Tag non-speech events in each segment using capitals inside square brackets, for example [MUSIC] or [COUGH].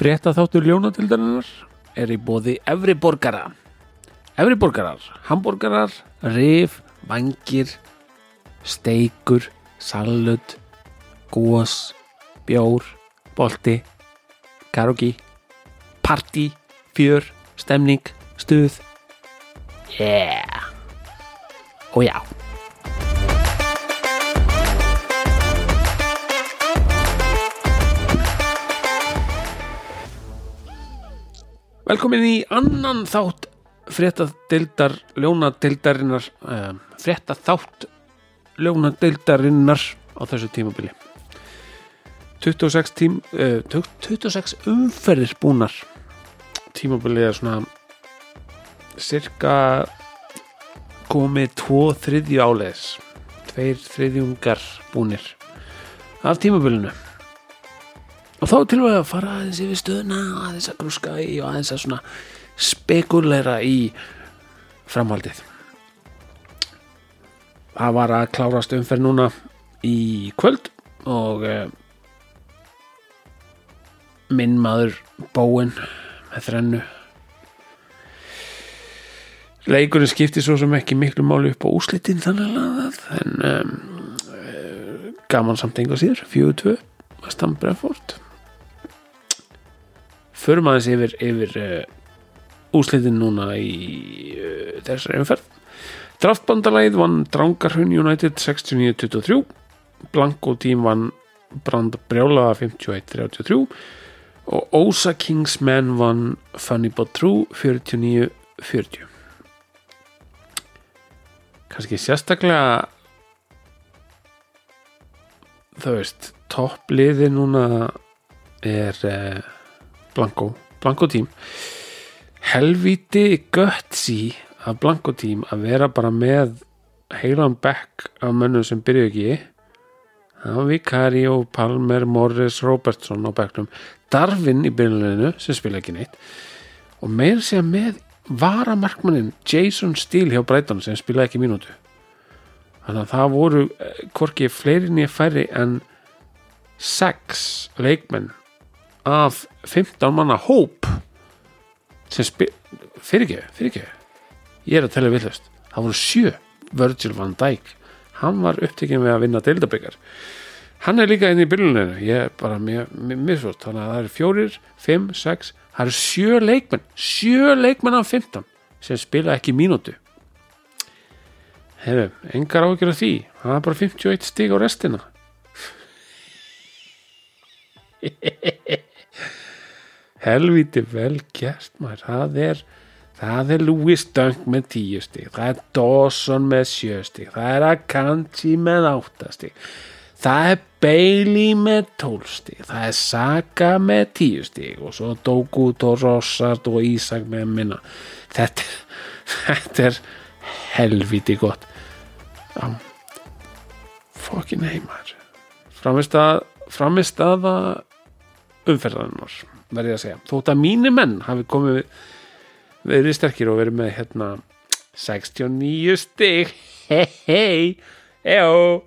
Frétta þáttur ljónatildarinnar er í bóði Efri borgara. Efri borgarar, hambúrgarar, rif, vangir, steikur, salut, gós, bjór, bolti, karaoke, party, fjör, stemning, stuð. Yeah! Og já. Velkomin í annan þátt fréttadeildar ljónadeildarinnar uh, fréttaþátt ljónadeildarinnar á þessu tímabili. 26 tím uh, 26 umferðir búnar. Tímabili er svona cirka komið tvo þriðju áleiðis. Tveir þriðjungar búnir. Af tímabilinu og þá til að fara aðeins yfir stöðuna aðeins að grúska í og aðeins að svona spekulera í framhaldið. Það var að klárast umferð núna í kvöld og uh, minn maður bóin með þrennu. Leikurinn skipti svo sem ekki miklu máli upp á úslitin þannig að en um, gaman samt enga síður 4-2 Vestam Brefort förum aðeins yfir, yfir uh, úslitin núna í uh, þessari umferð. Draftbandalæð vann Drangarhun United 69-23 Blanko tím vann Brand Brjálaða 51-33 og Ósa Kingsman vann Funny But True 49-40 kannski sérstaklega þú veist toppliði núna er eh, Blanko, Blanko tím helviti gutsy af Blanko tím að vera bara með heilan bekk af mönnum sem byrju ekki. Það var Vicario, Palmer, Morris Robertson á bekknum Darvin í byrjunleginu sem spila ekki neitt. Og meira segja með varamarkmannin Jason Steele hjá Brighton sem spila ekki mínútu. Þannig að það voru eh, hvorki fleiri nýja færri en 6 leikmenn af 15 manna hóp sem spil fyrir ekki, fyrir ekki. Ég er að tella villast, það voru 7 Virgil van Dijk. Hann var upptekinn við að vinna deildabyggar hann er líka inn í byrjunleginu ég er bara misvort þannig að það eru 4, 5, 6 það eru 7 leikmenn. 7 leikmenn af 15 sem spila ekki mínútu. Hefur, engar ágjör af því. Það er bara 51 stig á restina [LAUGHS] helviti vel gert maður. Það er, það er Louis Dunk með 10 stig. Það er Dawson með 7 stig. Það er Akanji með 8 stig. Það er Bailey með 12 stig. Það er Saka með 10 stig. Og svo Dogu, Rossard og Ísak með minna. Þetta, þetta er helviti gott. Um, fokkin heimar framist að framist aða umferðarinnar verði að segja, þótt að mínu menn hafi komið verið sterkir og verið með hérna 69 stig. Hei hei ejó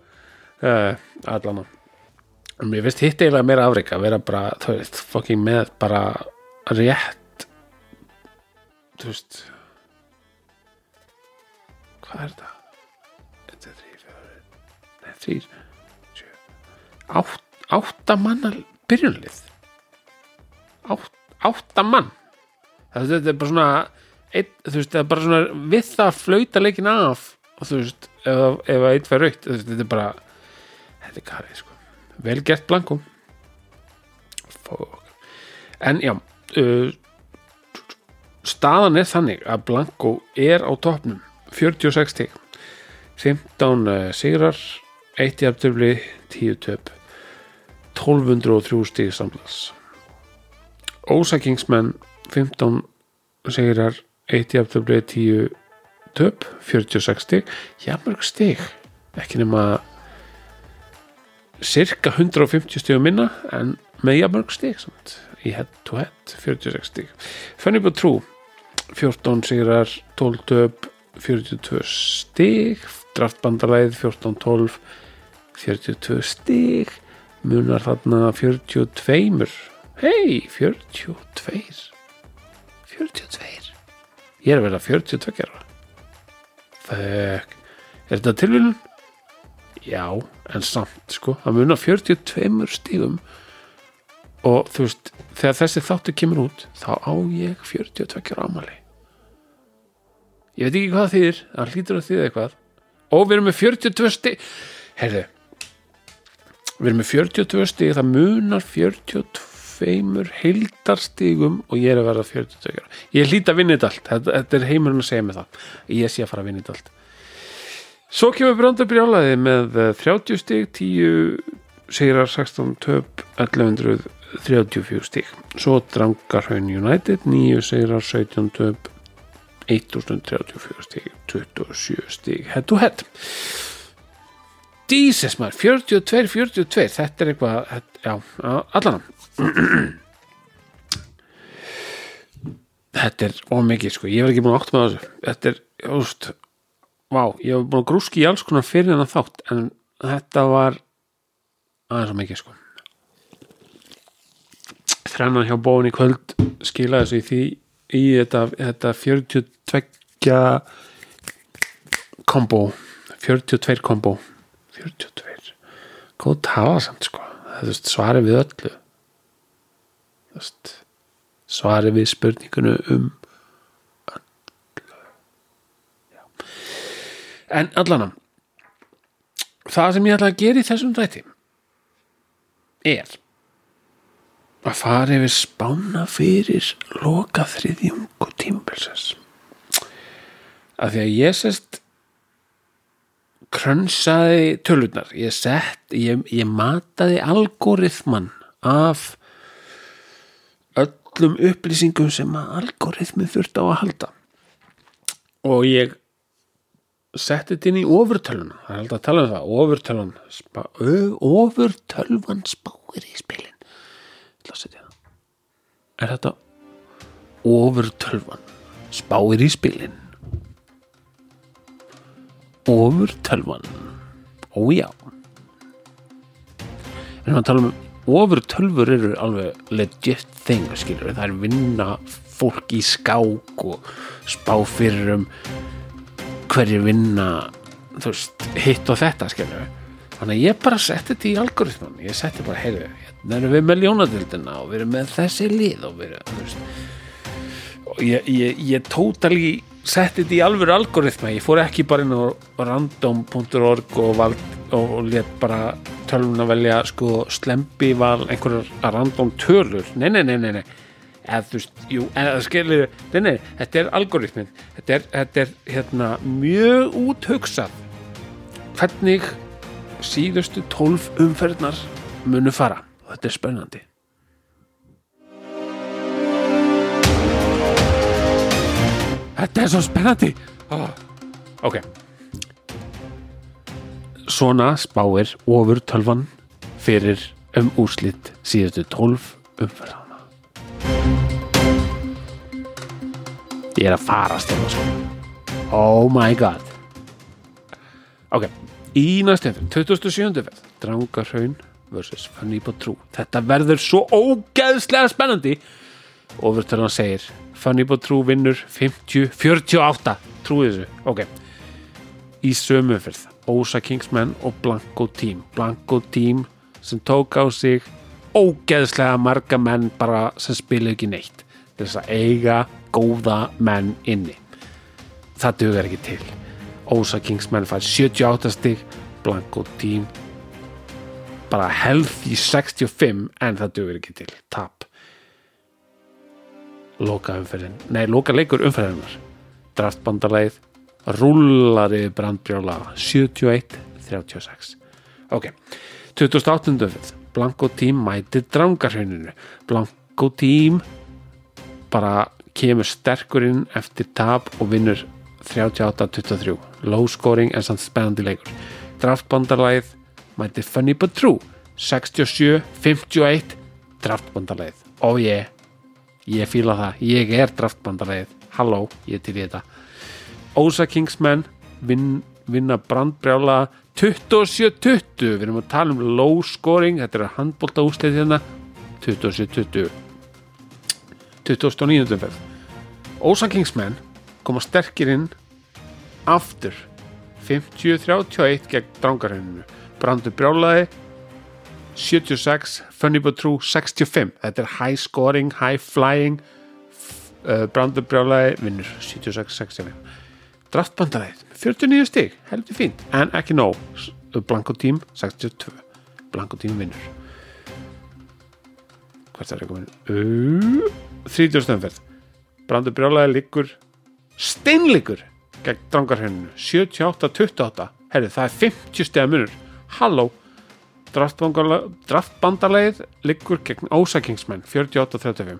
uh, allan og mér finnst hitt eiginlega meira afreik að vera bara, þú veist, fokking með bara rétt þú veist hvað er þetta? þetta er þrý, fjóri nei, þrýr, átt, átta manna byrjunlið átt, átta mann. Það, þetta er bara svona ein, þú veist, það er bara svona við það að flauta leikin af og þú veist, ef, ef einn fær raukt þetta er bara, þetta er karið sko. vel gert blankum Fók. en já uh, staðan er þannig að blanko er á topnum 46 stík 15 uh, sigrar 1 jafntöfli 10 töp. 1203 stík samtals Ósa Kingsman 15 segrar 1 jafntöfli 10 töp 46 stík jafnmörg stík ekki nema cirka 150 stígum minna en með jafnmörg stík samt, í head to head 46 stík Funny but true 14 sigrar 12 töp 42 stík draftbandalæð 14-12 42 stík munar þarna 42 hei, 42 42 ég er að vera 42 ára. Þök Er þetta tilvílun? Já, en samt sko. Það munar 42 stígum og þú veist þegar þessi þáttu kemur út þá á ég 42 ára ámali Ég veit ekki hvað það þýðir það hlýtur að þýða eitthvað. Og við erum með 42 stíg Herðu Við erum með 42 stíg það munar 42 heildarstígum og ég er að verða 42 ára. Ég hlýta að vinna þetta allt þetta, þetta er heimurinn að segja mig það. Ég sé að fara að vinna þetta allt Svo kemur Bröndur Brjálaði með eh, 30 stíg 10 sigrar 16 töp 1134 stíg svo Drangarhaun United 9 sigrar 17 töp 1034 stíg 27 stíg head to head. Jesus maður 42, 42 þetta er eitthvað já, allan þetta er ómikið sko, ég var ekki búin að átt með þessu. Þetta er, úst vá, ég var búin að grúski í alls konar fyrir hennar þátt en þetta var aðeins og mikið sko. Þrennan hjá bóin í kvöld skilaði þessu í því í þetta, þetta 42 kombo. 42 kombo. 42 góð tafa samt sko. Það er svari við öllu. veist, svari við spurningunum um en allan það sem ég ætla að gera í þessum dæti er að fara yfir spána fyrir loka þriðjung og tímabilsins. Af því að ég sest krönsaði tölurnar. Ég sett, ég, ég mataði algoritman af öllum upplýsingum sem að algoritmi þurft á að halda. Og ég setti þetta inn í ofurtöluna það er alltaf að tala um það ofurtölvan spá, ö, ofurtölvan spáir í spilin. Er þetta ofurtölvan spáir í spilin? Ofurtölvan. Ójá en að tala um ofurtölfur eru alveg legit thing skilur, það er vinna fólk í skák og spá fyrir um hverju vinna veist, hitt og þetta skilur þannig að ég bara setti þetta í algoritman ég setti bara, heyrðu, hérna erum við með ljónadildina og við erum með þessi lið og við erum, þú veist. Og ég, ég, ég tótali setti þetta í alvöru algoritma. Ég fór ekki bara inn á random.org og, vald, og let bara tölvun að velja sko slempi val einhverjar random tölur. Nei, nei, nei, nei, nei. Eða þú veist, jú, það skilir nei, nei, þetta er algoritmin þetta er, þetta er hérna mjög úthugsað hvernig síðustu tólf umferðnar munu fara. Og þetta er spennandi. Þetta er svo spennandi. Oh. Ok Svona spáir ofur tölvan fyrir um úrslitt síðustu tólf umferðana Ég er að fara stefna sko. Oh my god. Ok Í næstu eftir, 2007. ferð Drangarhaun. Funny but True Þetta verður svo ógeðslega spennandi. Ofurtölvan segir Funny but True vinnur 50-48 Trúið þessu, ok. Í sömumferð Ósa Kingsman og Blanco Team. Blanco Team sem tók á sig ógeðslega marga menn bara sem spilu ekki neitt þess að eiga góða menn inni. Það dugar ekki til. Ósa Kingsman fær 78 stig Blanco Team bara healthy 65 en það dugur ekki til. Tap. Loka umferðin nei, loka leikur umferðinar draftbandalæð rúlari brandbrjála 71-36 ok 2008. umferð Blanco Team mætir drangarhauninu Blanco Team bara kemur sterkurinn eftir tap og vinnur 38-23 low scoring en samt spennandi leikur. Draftbandalæð mætir Funny but True. 67-51 draftbandalæð og ég ég fíla það, ég er draftbandalæð halló, ég til þetta Ósa Kingsman vin, vinna brandbrjála 27-20 við erum að tala um low scoring þetta er handbólta úslið hérna 27-20 29. umferð. Ósan Kingsmen koma sterkir inn aftur. 50-31 gegn drangarhenninu Brandur Brjálaði 76, Funny But True 65, þetta er high scoring high flying. Uh, Brandur Brjálaði vinnur 76-65 draftbandaræð 49 stig, heldur fínt. En ekki nóg, Blanko tím 62, Blanko tím vinnur. Hvert er það komin? Uh, 30 stöðumferð. Brandur Brjálaði liggur steinleikur gegn drangarhenninu 78-28 herri það er 50 steg munur. Halló. Draftbandarleið liggur gegn Ósakingsmenn 48-35 uh,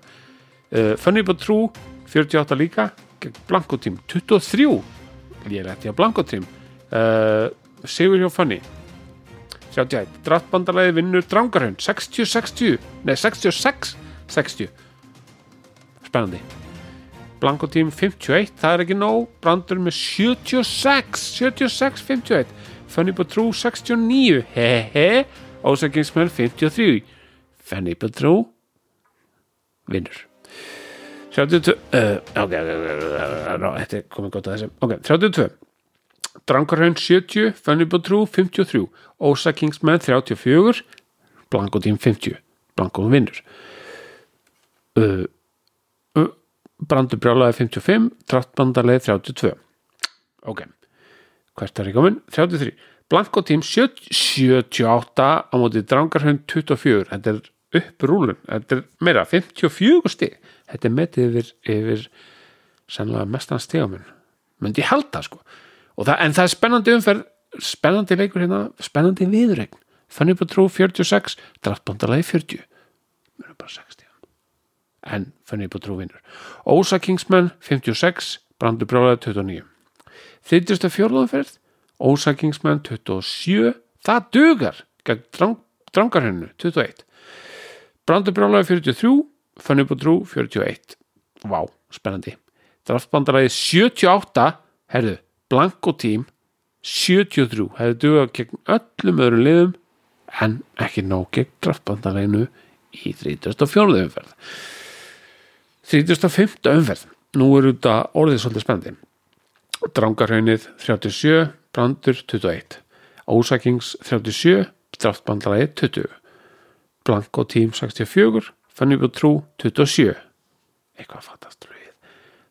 Funny But True 48 líka gegn Blanko tím 23 ég er eftir að Blanko tím. Uh, Sigur hjá Funny 31 draftbandarleið vinnur drangarhenn 60-60 nei 66-60 spennandi. Blanko tím 51, það er ekki nóg. Brandur með 76 76-51 Funny But True 69 hehe Ósakingsmenn 53 Funny But True vinnur 32 uh, ok, þetta er komið gott að þessu. Ok, 32 Drangarhaun 70, Funny But True 53 Ósakingsmenn 34 Blanko tím 50 Blanko vinnur. Uh, uh, Brandur brjálaði 55 Trattbandarleið 32 ok, hvert er ég komin? 33, Blanko tím 78 á móti Drangarhaun 24, þetta er upp rúlun, þetta er meira 54 stig, þetta er metið yfir, yfir sannlega mestan stigamun myndi halda sko. Það, en það er spennandi umferð spennandi leikur hérna, spennandi viðregn Funny But True 46 Draftbandarlegi 40 mjög bara 60 en Funny But True vinnur. Ósa Kingsman 56 Brandur Brjálæði 29 þriðjast að fjórðanferð Ósa Kingsman 27 það dugar gegn drang, drangarhennu 21 Brandur Brjálæði 43 Funny But True 41 Vá, spennandi. Draftbandarlegi 78 herðu, Blanko tím 73 hefði dugað gegn öllum öðrum liðum en ekki nóg gegn draftbandarleginu í 34. umferð. 35. umferð. Nú er þetta orðið svolítið spennandi. Drangarhaunnið 37 Brandur 21 Ósakings 37 draftbandarlegi 20 Blanko tím 64 Funny But True 27 eitthvað fattast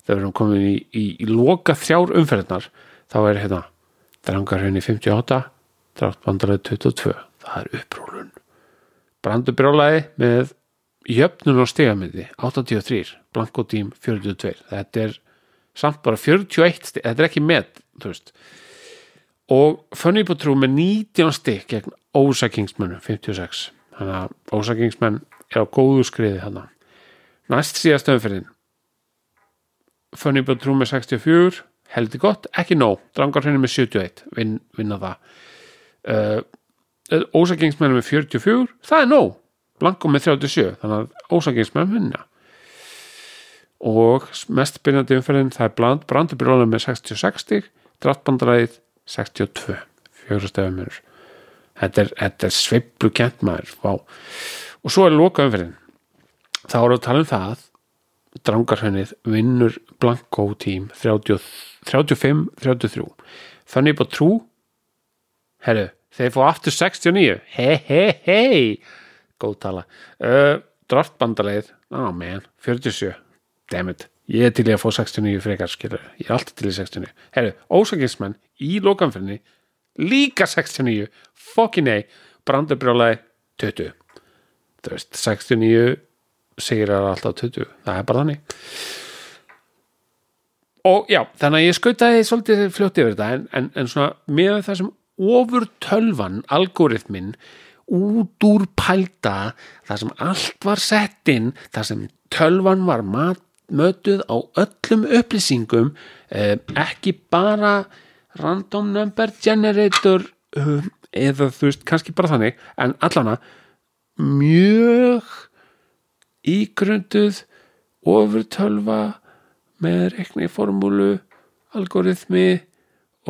þegar erum komin í, í, í loka þrjár umferðnar þá er hérna Drangarhraunni 58 Draftbandarlega 22 það er upprólun Brandur brjálæði með jöfnun og stegamindi 83, Blanko tím 42 þetta er samt bara 41 stig, þetta er ekki með og Funny But True með 19 stig gegn Ósakingsmennu 56 þannig að Ósakingsmenn er á góðu skriði þannig næst síðast umferðin. Funny But True með 64 heldur gott, ekki nóg. Drangarhraunir með 71, vin, vinna það. Uh, Ósakingsmenn með 44, það er nóg. Blanko með 37, þannig að Ósakingsmenn vinna. Og mest byrjandi umferðin það er bland, Brandurbyrjónum með 66 Drattbandaræðið 62 fjórastefumur þetta er, er sveiblu kent maður. Vá. og svo er loka umferðin þá erum við að tala um það Drangarhönnið vinnur Blanko tím 35-33 Funny But True. Herru, þeir fá aftur 69 hei hei hei góð tala. Uh, draftbandarleið, oh man. 47, dammit ég er til ég að fá 69 frekar skilur. ég er alltaf til í 69 herru, ósakinsmenn í lokanferðinni líka 69, fokkin ei brandarbrjálaði 20 þú veist, 69 sigrar alltaf 20, það er bara þannig. Og já, þannig að ég skautaði svolítið fljótt yfir þetta en, en, en svona með það sem ofur tölvan, algoritmin út úr pælda það sem allt var sett inn það sem tölvan var mat, mötuð á öllum upplýsingum eh, ekki bara random number generator. Um, eða þú veist, kannski bara þannig. En allana mjög ígrunduð ofurtölva með rekni formúlu algoritmi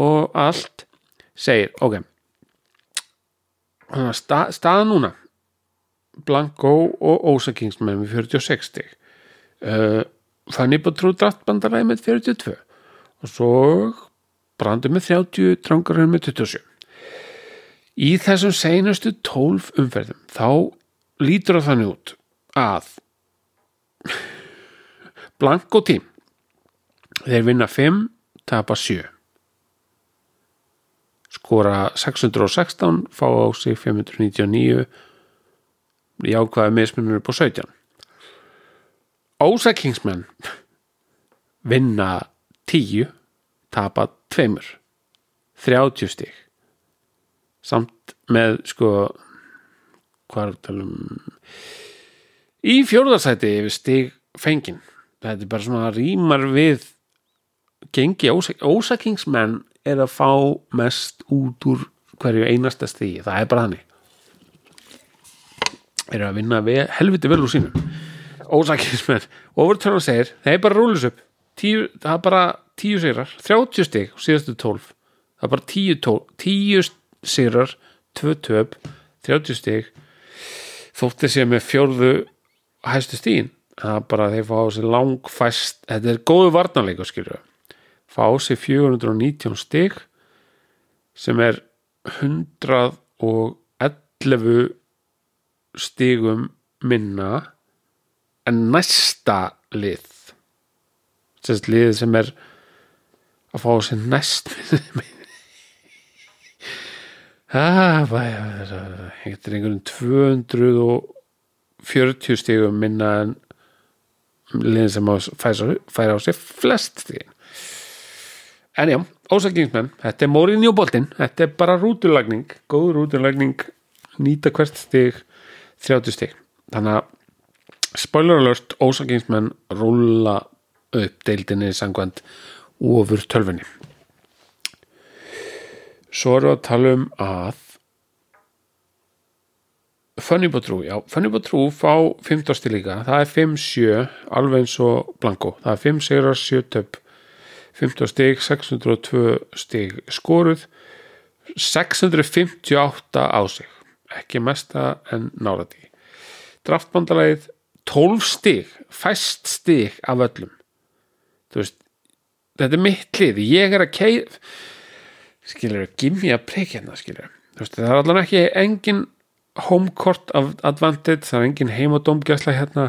og allt segir, ok. Stað, staða núna. Blanco og Ósa Kingsman með 46 stig. Uh, Fanny Batrú draftbandaræði með 42 og svo Brandi með 30 Drangarinn með 27 í þessum seinustu 12 umferðum þá lítur það þannig út að [LAUGHS] Blanco tím þeir vinna 5 tapa 7 skora 616 fá á sig 599 jákvæða mismunur upp á 17 Ósa Kingsman [LAUGHS] vinna 10 tapa 2 30 stig. Samt með sko hvað er að tala um? Í fjórðarsæti yfir stig fengin þetta er bara svona rýmar við gengi. Ósa, Ósa Kingsman er að fá mest út úr hverju einasta stigi. Það er bara hannig er að vinna við, helviti vel úr sínum. Ósakismenn overturn segir, þeir bara rúlis upp. Tíu, það er bara tíu sigrar 30 stig síðastu 12 það er bara 10, 12, 10 sigrar 2 töp 30 stig. Þótti sér með fjórðu hæstu stíðin það er bara þeir fá sig langfæst þetta er góðu varnarleika skilju fá sig 419 stig sem er 111 stigum minna en næsta lið. Sest, lið sem er að fá sér næst þetta er einhvern 240 stigum minna en liðin sem færa á sér flest stigin. En já, ósakingsmenn þetta er mórin í bóltinn, þetta er bara rúturlagning góð rúturlagning nýta hvert stig 30 stig. Þannig að spoiler alert, ósakingsmenn rúla upp deildinni sangvænt ofur tölfunni svo erum við að tala um að Funnybotrú, já, Funnybotrú fá 15 stil líka, það er 5-7 alveg eins og Blanko, það er 5 sigrar 7 töp 15 stig, 602 stig skoruð 658 á sig. Ekki mesta en náraði draftbandalæðið 12 stig fæst stig af öllum. Þú veist þetta er mitt lið, ég er að keið skilur að gimja preikina skilur, þú veist það er allan ekki engin homecourt advantage, það er engin heimadómgjörsla hérna.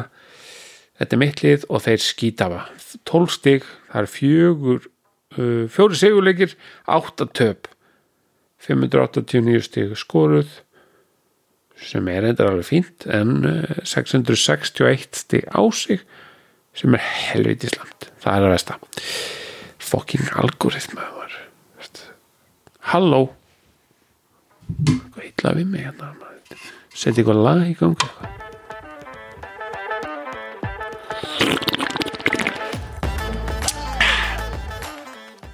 Þetta er mitt lið og þeir skýtafa 12 stig, það er fjögur uh, fjóri sigurleikir 8 töp. 589 stig skoruð sem er eitthvað alveg fínt en 661 stig á sig sem er helviti slamt það er að vesta fucking algoritma halló. Hvað hitla við mig hérna setja eitthvað lag í gangi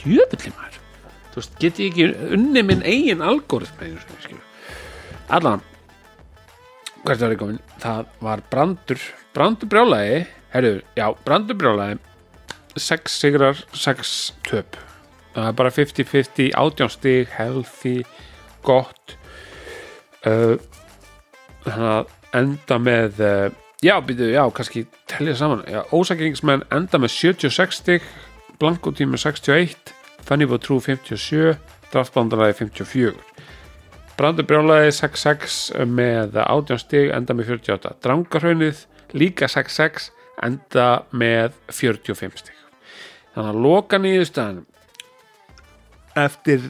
djöfulli maður. Þú veist, get ég ekki unni minn eigin algoritma allan hvert var ég komin? Það var brandur. Brandur brjálægi. Herru, já, brandur brjálægi 6 sigrar 6 töp. Það er bara 50-50 átjánstig, healthy gott. Uh, þannig að enda með uh, já, býtu, já, kannski tellja saman, já, ósakringsmenn enda með 76 stig Blanko tími 61 Fanny Trú 57 Draftbandaræði 54 Brandur Brjálæði 6-6 með 18 stig enda með 48 Drangarhraunið líka 6-6 enda með 45 stig þannig að loka nýðustan eftir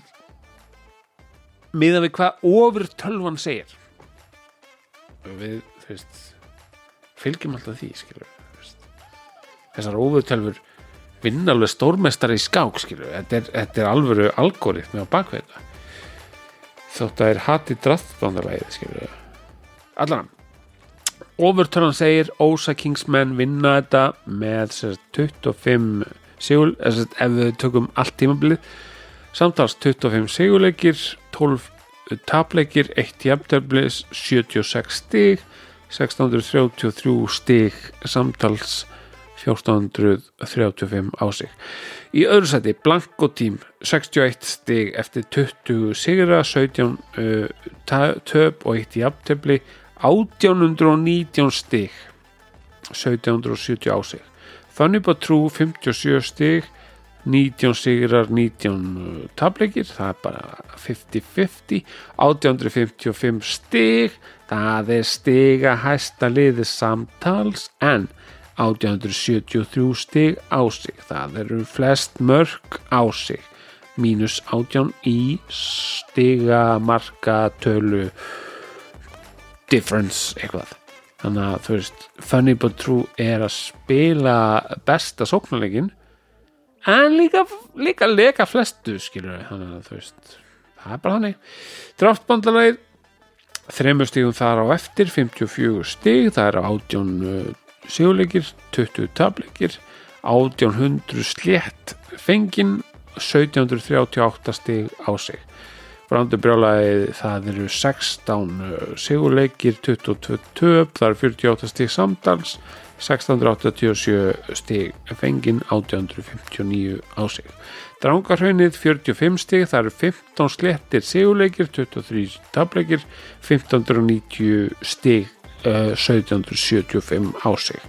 miða við hvað ofur tölvan segir. Við þú veist fylgjum alltaf því skilur þessar ofur tölfur vinna alveg stórmestari í skák skilur þetta er, þetta er alvöru algoritmi á bakveita þótt að er hati draftbándalæðið skilur allan Overturn segir Ósa Kingsmen vinna þetta með sér, 25 sigul, ef við tökum allt tímabilið samtals 25 sigurleikir 12 tapleikir 1 jafntöflis 76 stig 633 stig samtals 1435 á sig. Í öðru seti Blanko tím 61 stig eftir 20 sigra 17 uh, töp og 1 jafntefli 1819 stig 1770 á sig Funny but True 57 stig 19 sigrar 19 tableikir, það er bara 50-50 1855 stig það er stiga hæsta liði samtals en 1873 stig á sig það eru flest mörg á sig mínus 18 í stiga marka tölu difference eitthvað þannig að þú veist Funny but True er að spila besta sóknarleikin en líka, líka leka flestu skilur þannig að þú veist það er bara hannig draftbandalegið þremur stígum þar á eftir 54 stíg, það er átjón uh, sigurleikir, 20 tableikir 1800 slétt fengin 1738 stíg á sig Brandur brjálaði það eru 16 sigurleikir 22 töp, það eru 48 stíg samtals 1687 stíg fengin 1859 á sig. Drangarhaunnið 45 stíg það eru 15 slettir sigurleikir 23 tableikir 1590 stíg uh, 1775 á sig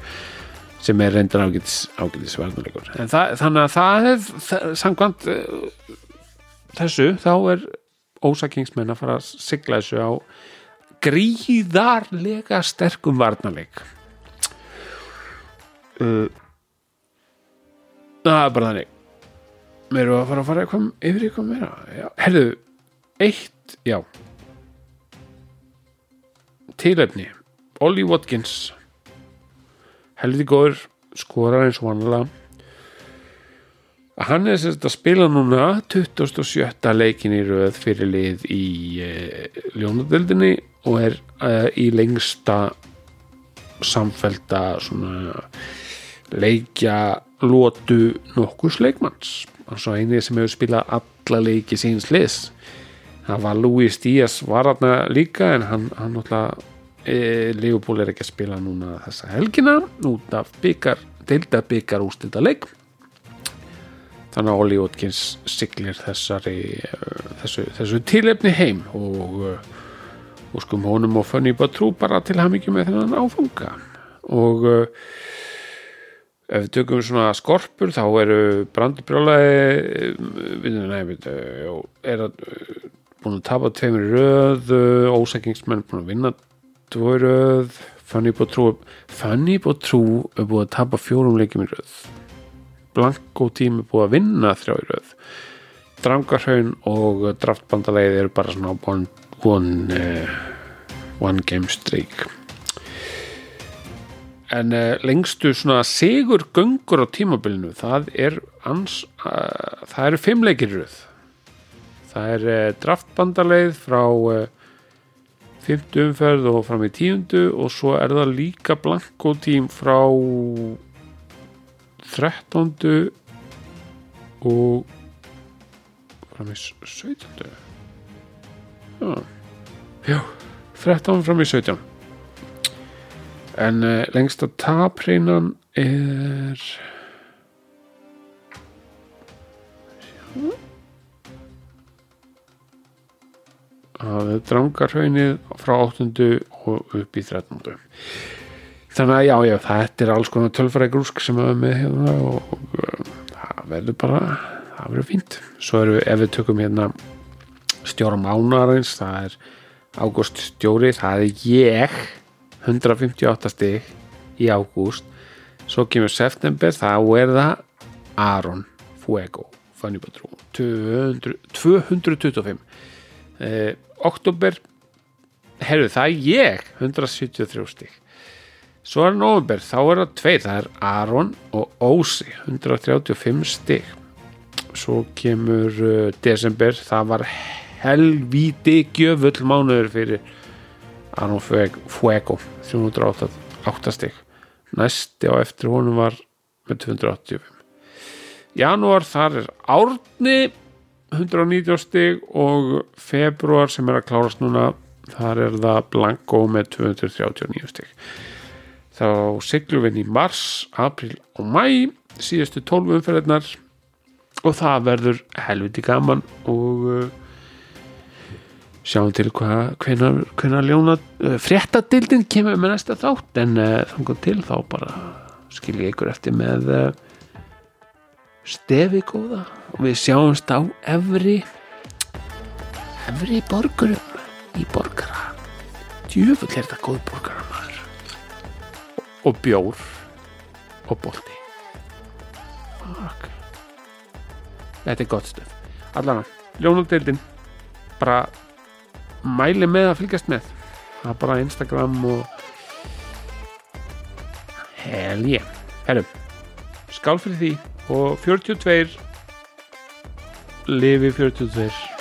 sem er reyndar ágætis ágætis varnuleikur en það, þannig að það er samkvæmt uh, þessu þá er ósakingsmenn að fara að sigla þessu á gríðarlega sterkum varnarleik. Uh, það er bara þannig. Við erum að fara að fara eitthvað yfir eitthvað meira. Herðu, eitt já. Tilefni. Ollie Watkins. Heldur góður skorar eins og vanlega hann er sérst að spila núna 27. leikin í röð fyrir lið í uh, ljónadöldinni og er uh, í lengsta samfelda svona leikja lótu nokkus leikmanns og svo einið sem hefur spilað alla leiki síns liðs það var Louis Díaz var hann líka en hann, hann náttúrulega e, Leopold er ekki að spila núna þessa helgina út af byggar, deilda byggar ústilda leik þannig að Olli Ótkins siglir þessari þessu, þessu tilefni heim og og skum honum og Funny But True bara til að hafa mikið með þennan áfanga. Og uh, ef við tökum svona skorpur þá eru brandurbrjólaði er að búin að tapa tveimur röð ósækingsmenn búin að vinna tvoi röð. Funny But True Funny But True er búin að tapa fjórum leikjum í röð Blanko tím er búin að vinna þrjá í röð. Drangarhaun og draftbandalegið eru bara svona one, one, uh, one game streak. En uh, lengstu svona sigur göngur á tímabilinu það er ans, uh, það eru fimm leikir röð. Það er draftbandaleið frá 50 umferð og fram í tíundu og svo er það líka blanko tím frá 13 og fram í 17 já, já 13 fram í 17 en uh, lengsta tapreinan er það er drangarhaunnið frá 8. og upp í 13. þannig að já, já, þetta er alls konar tölfræði grúsk sem við með hérna og, og, og það verður bara það verður fínt. Svo við, ef við tökum hérna stjóra mánarins, það er ágúst stjóri, það er ég 158 stig í ágúst. Svo kemur september, þá er það Aron Fuego Fanny Patrú 225 eh, oktober herru það er ég 173 stig svo er november, þá er það tveir það er Aron og Ósi 135 stig. Svo kemur uh, desember það var helvíti gjöfull mánuður fyrir Aron Fuego 308 stig. Næsti á eftir honum var með 285 janúar þar er Árni 190 stig og februar sem er að klárast núna þar er það Blanko með 239 stig þá siglum við í mars, april og mæ síðustu 12 umferðarnar og það verður helviti gaman og uh, sjáum til hvað hvenar ljóna uh, fréttadildin kemur með næsta þátt en uh, þannig til þá bara skil ég ykkur eftir með stefi góða og við sjáumst á efri efri borgurum í borgara. Djöfull er þetta góð borgara og bjór og bolti. Fuck. þetta er gott stöf allan að ljónadeildin bara mæli með að fylgjast með. Það er bara Instagram og hell yeah. Herru, skál fyrir því og 42 lifi 42